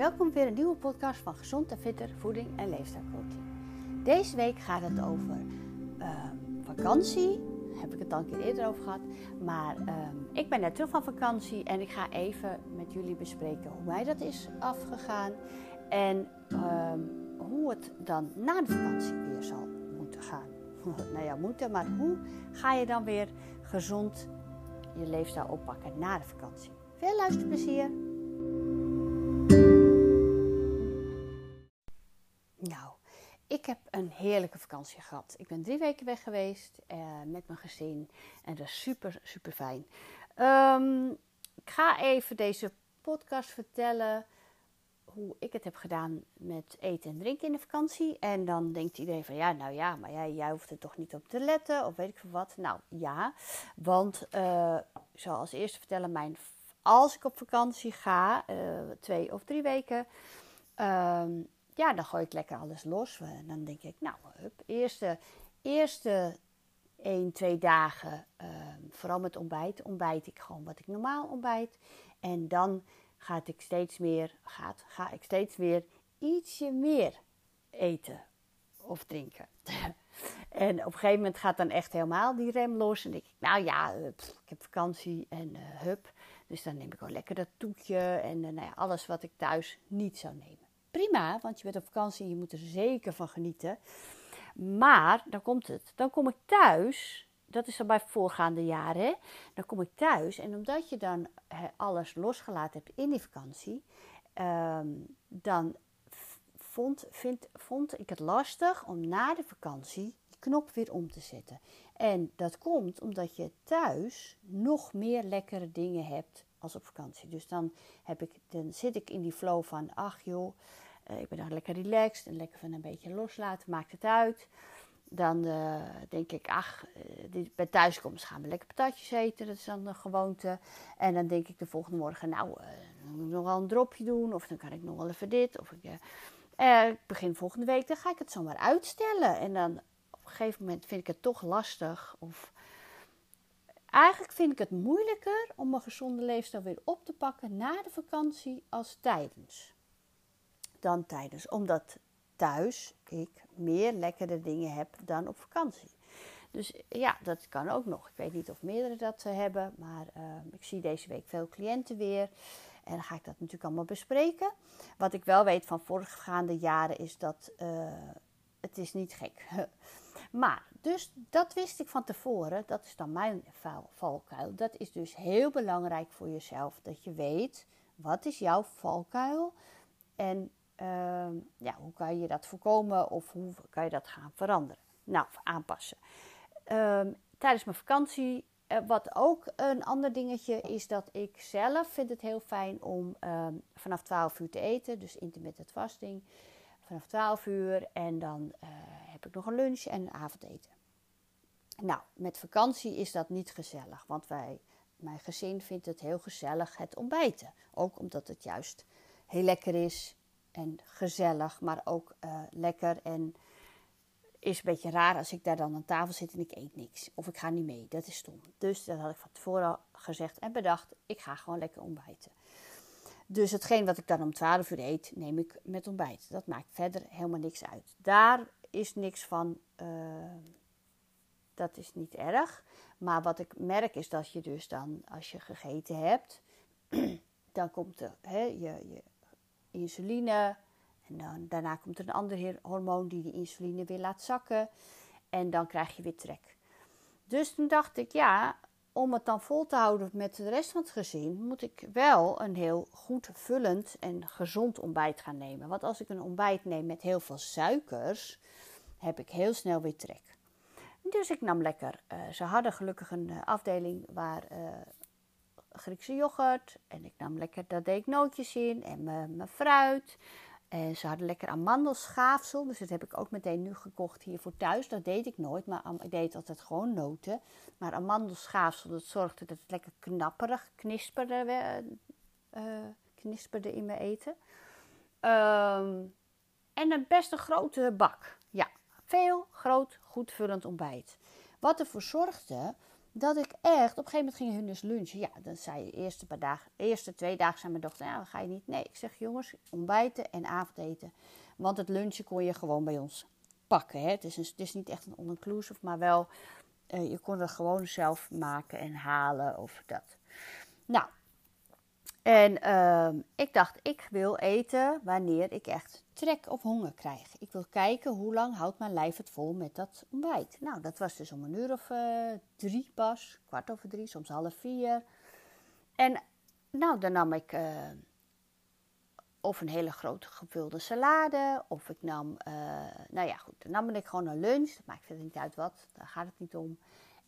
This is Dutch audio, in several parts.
Welkom weer een nieuwe podcast van Gezond en Fitter Voeding en Leefstijlcoaching. Deze week gaat het over ehm, vakantie. Heb ik het al een keer eerder over gehad. Maar ehm, ik ben net terug van vakantie en ik ga even met jullie bespreken hoe mij dat is afgegaan. En ehm, hoe het dan na de vakantie weer zal moeten gaan. nou ja, moeten, maar hoe ga je dan weer gezond je leefstijl oppakken na de vakantie? Veel luisterplezier! Nou, ik heb een heerlijke vakantie gehad. Ik ben drie weken weg geweest uh, met mijn gezin en dat is super, super fijn. Um, ik ga even deze podcast vertellen hoe ik het heb gedaan met eten en drinken in de vakantie. En dan denkt iedereen van ja, nou ja, maar jij, jij hoeft er toch niet op te letten of weet ik veel wat. Nou ja, want uh, zoals eerst vertellen, mijn, als ik op vakantie ga, uh, twee of drie weken, um, ja, dan gooi ik lekker alles los. Dan denk ik, nou, hup, eerste, eerste 1, 2 dagen, uh, vooral met ontbijt, ontbijt ik gewoon wat ik normaal ontbijt. En dan ga ik steeds meer, gaat, ga ik steeds weer ietsje meer eten of drinken. en op een gegeven moment gaat dan echt helemaal die rem los. En denk ik, nou ja, eh, ik heb vakantie en uh, hup. Dus dan neem ik wel lekker dat toetje en uh, nou ja, alles wat ik thuis niet zou nemen prima, want je bent op vakantie en je moet er zeker van genieten. Maar dan komt het. Dan kom ik thuis. Dat is dan bij voorgaande jaren. Dan kom ik thuis en omdat je dan alles losgelaten hebt in die vakantie, um, dan vond, vond ik het lastig om na de vakantie die knop weer om te zetten. En dat komt omdat je thuis nog meer lekkere dingen hebt als op vakantie. Dus dan, heb ik, dan zit ik in die flow van, ach joh, uh, ik ben dan lekker relaxed en lekker van een beetje loslaten, maakt het uit. Dan uh, denk ik, ach, uh, bij thuiskomst gaan we lekker patatjes eten, dat is dan de gewoonte. En dan denk ik de volgende morgen, nou, dan moet ik nog wel een dropje doen, of dan kan ik nog wel even dit. Of ik, ik begin volgende week, dan ga ik het zomaar uitstellen. En dan op een gegeven moment vind ik het toch lastig, of Eigenlijk vind ik het moeilijker om mijn gezonde leefstijl weer op te pakken na de vakantie als tijdens. Dan tijdens, omdat thuis ik meer lekkere dingen heb dan op vakantie. Dus ja, dat kan ook nog. Ik weet niet of meerdere dat hebben, maar uh, ik zie deze week veel cliënten weer. En dan ga ik dat natuurlijk allemaal bespreken. Wat ik wel weet van voorgaande jaren is dat uh, het is niet gek. maar dus dat wist ik van tevoren. Dat is dan mijn valkuil. Dat is dus heel belangrijk voor jezelf. Dat je weet, wat is jouw valkuil? En uh, ja, hoe kan je dat voorkomen of hoe kan je dat gaan veranderen? Nou, aanpassen. Uh, tijdens mijn vakantie, uh, wat ook een ander dingetje is dat ik zelf vind het heel fijn om ehm, vanaf 12 uur te eten. Dus intermittent fasting. Vanaf 12 uur en dan eh, heb ik nog een lunch en een avondeten. Nou, met vakantie is dat niet gezellig, want wij, mijn gezin vindt het heel gezellig het ontbijten. Ook omdat het juist heel lekker is en gezellig, maar ook uh, lekker en is een beetje raar als ik daar dan aan tafel zit en ik eet niks. Of ik ga niet mee, dat is stom. Dus dat had ik van tevoren gezegd en bedacht, ik ga gewoon lekker ontbijten. Dus hetgeen wat ik dan om 12 uur eet, neem ik met ontbijt. Dat maakt verder helemaal niks uit. Daar is niks van... Uh, dat is niet erg. Maar wat ik merk is dat je dus dan, als je gegeten hebt, dan komt de, hè, je, je insuline. En dan, daarna komt er een ander hormoon die die insuline weer laat zakken. En dan krijg je weer trek. Dus toen dacht ik, ja, om het dan vol te houden met de rest van het gezin, moet ik wel een heel goed vullend en gezond ontbijt gaan nemen. Want als ik een ontbijt neem met heel veel suikers, heb ik heel snel weer trek. Dus ik nam lekker. Uh, ze hadden gelukkig een uh, afdeling waar uh, Griekse yoghurt. En ik nam lekker, daar deed ik nootjes in en mijn fruit. En ze hadden lekker amandelschaafsel. Dus dat heb ik ook meteen nu gekocht hier voor thuis. Dat deed ik nooit, maar ik deed altijd gewoon noten. Maar amandelschaafsel, dat zorgde dat het lekker knapperig knisperde, knisperde in mijn eten. Um, en een best een grote bak. Veel, groot, goed vullend ontbijt. Wat ervoor zorgde dat ik echt, op een gegeven moment gingen hun dus lunchen. Ja, dan zei je eerste paar dagen, eerste twee dagen zei mijn dochter, nou, ga je niet. Nee, ik zeg jongens, ontbijten en avondeten. Want het lunchen kon je gewoon bij ons pakken. Hè? Het, is het is niet echt een all-inclusive, maar wel, uh, je kon het gewoon zelf maken en halen of dat. Nou, en uh, ik dacht, ik wil eten wanneer ik echt trek of honger krijg. Ik wil kijken hoe lang houdt mijn lijf het vol met dat ontbijt. Nou, dat was dus om een uur of uh, drie pas, kwart over drie, soms half vier. En nou, dan nam ik uh, of een hele grote gevulde salade, of ik nam, uh, nou ja goed, dan nam ik gewoon een lunch. Dat maakt verder niet uit wat, daar gaat het niet om.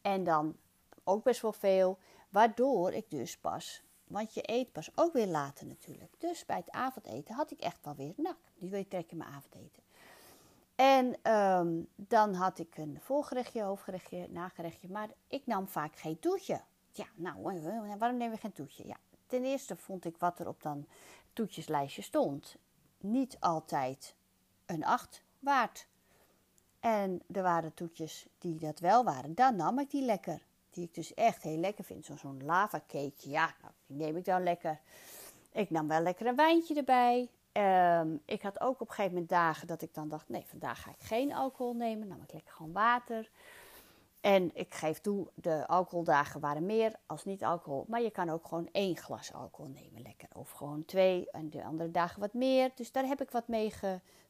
En dan ook best wel veel, waardoor ik dus pas want je eet pas ook weer later natuurlijk. Dus bij het avondeten had ik echt wel weer, nou, nu wil je trekken mijn avondeten. En um, dan had ik een voorgerechtje, hoofdgerechtje, nagerechtje. Maar ik nam vaak geen toetje. Ja, nou, waarom nemen we geen toetje? Ja, ten eerste vond ik wat er op dan toetjeslijstje stond. Niet altijd een acht waard. En er waren toetjes die dat wel waren. Dan nam ik die lekker die ik dus echt heel lekker vind. Zo'n zo lava cake, ja, nou, die neem ik dan lekker. Ik nam wel lekker een wijntje erbij. Um, ik had ook op een gegeven moment dagen dat ik dan dacht, nee, vandaag ga ik geen alcohol nemen. Nam ik lekker gewoon water. En ik geef toe, de alcoholdagen waren meer als niet alcohol. Maar je kan ook gewoon één glas alcohol nemen, lekker. Of gewoon twee en de andere dagen wat meer. Dus daar heb ik wat mee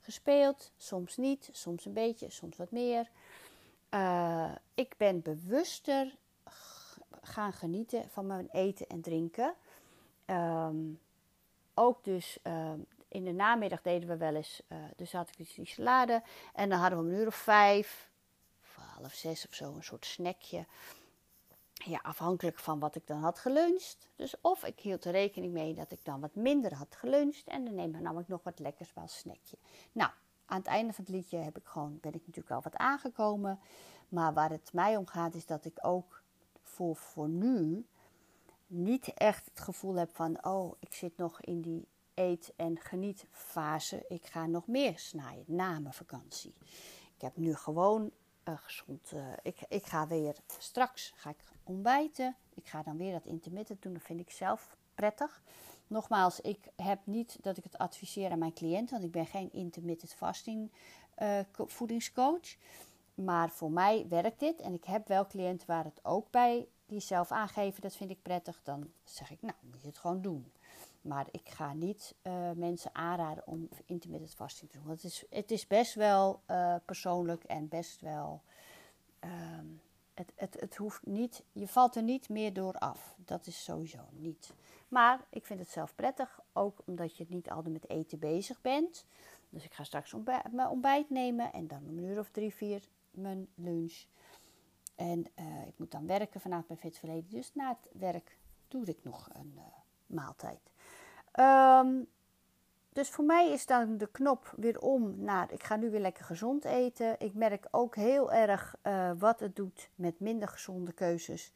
gespeeld. Soms niet, soms een beetje, soms wat meer. Uh, ik ben bewuster gaan genieten van mijn eten en drinken. Um, ook dus um, in de namiddag deden we wel eens, uh, dus had ik dus die salade. En dan hadden we om een uur of vijf, of half zes of zo, een soort snackje. Ja, afhankelijk van wat ik dan had geluncht. Dus of ik hield er rekening mee dat ik dan wat minder had geluncht. En dan neem ik namelijk nog wat lekkers bij als snackje. Nou, aan het einde van het liedje heb ik gewoon, ben ik natuurlijk al wat aangekomen. Maar waar het mij om gaat is dat ik ook voor, nu niet echt het gevoel heb van, oh, ik zit nog in die eet- en genietfase. Ik ga nog meer snijden na mijn vakantie. Ik heb nu gewoon uh, gezond. Uh, ik, ik ga weer straks ga ik ontbijten. Ik ga dan weer dat intermittent doen. Dat vind ik zelf prettig. Nogmaals, ik heb niet dat ik het adviseer aan mijn cliënten, want ik ben geen intermittent fasting uh, voedingscoach. Maar voor mij werkt dit en ik heb wel cliënten waar het ook bij die zelf aangeven, dat vind ik prettig. Dan zeg ik, nou, moet je het gewoon doen. Maar ik ga niet uh, mensen aanraden om intermittent fasting te doen. Het is, het is best wel uh, persoonlijk en best wel. Uh, het, het, het hoeft niet, je valt er niet meer door af. Dat is sowieso niet. Maar ik vind het zelf prettig, ook omdat je niet altijd met eten bezig bent. Dus ik ga straks mijn ontbijt nemen en dan om een uur of drie, vier mijn lunch. En uh, ik moet dan werken vanuit mijn fit verleden. Dus na het werk doe ik nog een uh, maaltijd. Um, dus voor mij is dan de knop weer om naar ik ga nu weer lekker gezond eten. Ik merk ook heel erg uh, wat het doet met minder gezonde keuzes.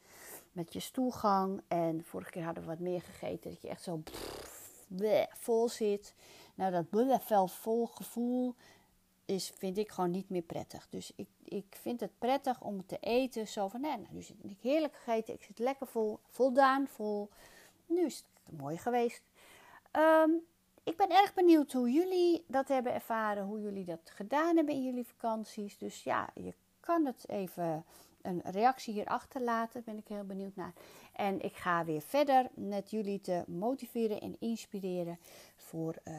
Met je stoelgang. En vorige keer hadden we wat meer gegeten. Dat je echt zo vol zit. Nou, dat bleh, vol gevoel is, vind ik gewoon niet meer prettig. Dus ik, ik vind het prettig om te eten zo van, nee, nou, nu zit ik heerlijk gegeten, ik zit lekker vol, voldaan, vol. Nu is het mooi geweest. Um, ik ben erg benieuwd hoe jullie dat hebben ervaren, hoe jullie dat gedaan hebben in jullie vakanties. Dus ja, je kan het even een reactie hier achterlaten, ben ik heel benieuwd naar. En ik ga weer verder met jullie te motiveren en inspireren voor uh,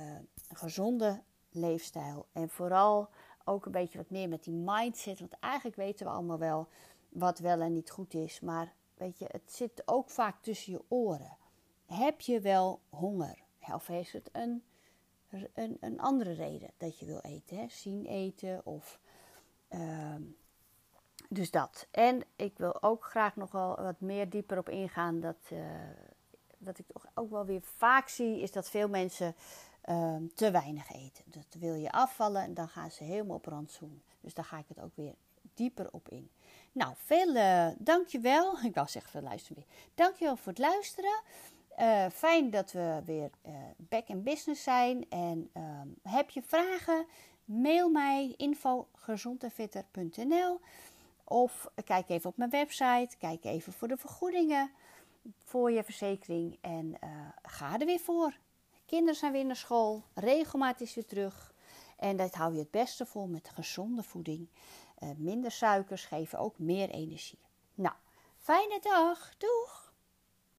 gezonde leefstijl. En vooral ook een beetje wat meer met die mindset. Want eigenlijk weten we allemaal wel wat wel en niet goed is. Maar weet je, het zit ook vaak tussen je oren. Heb je wel honger? Of is het een, een, een andere reden dat je wil eten? Hè? Zien eten of... Uh, dus dat. En ik wil ook graag nog wel wat meer dieper op ingaan. Dat, uh, wat ik toch ook wel weer vaak zie, is dat veel mensen Ehm, te weinig eten. Dat wil je afvallen en dan gaan ze helemaal op rantsoen. Dus daar ga ik het ook weer dieper op in. Nou, veel uh, dankjewel. Ik wou zeggen veel luisteren weer. Dankjewel voor het luisteren. Uh, fijn dat we weer uh, back in business zijn. En ehm, heb je vragen? Mail mij info Of kijk even op mijn website. Kijk even voor de vergoedingen voor je verzekering. En ga er weer voor. Kinderen zijn weer naar school. Regelmatig weer terug. En dat hou je het beste vol met gezonde voeding. Uh, minder suikers geven ook meer energie. Nou, fijne dag. Doeg!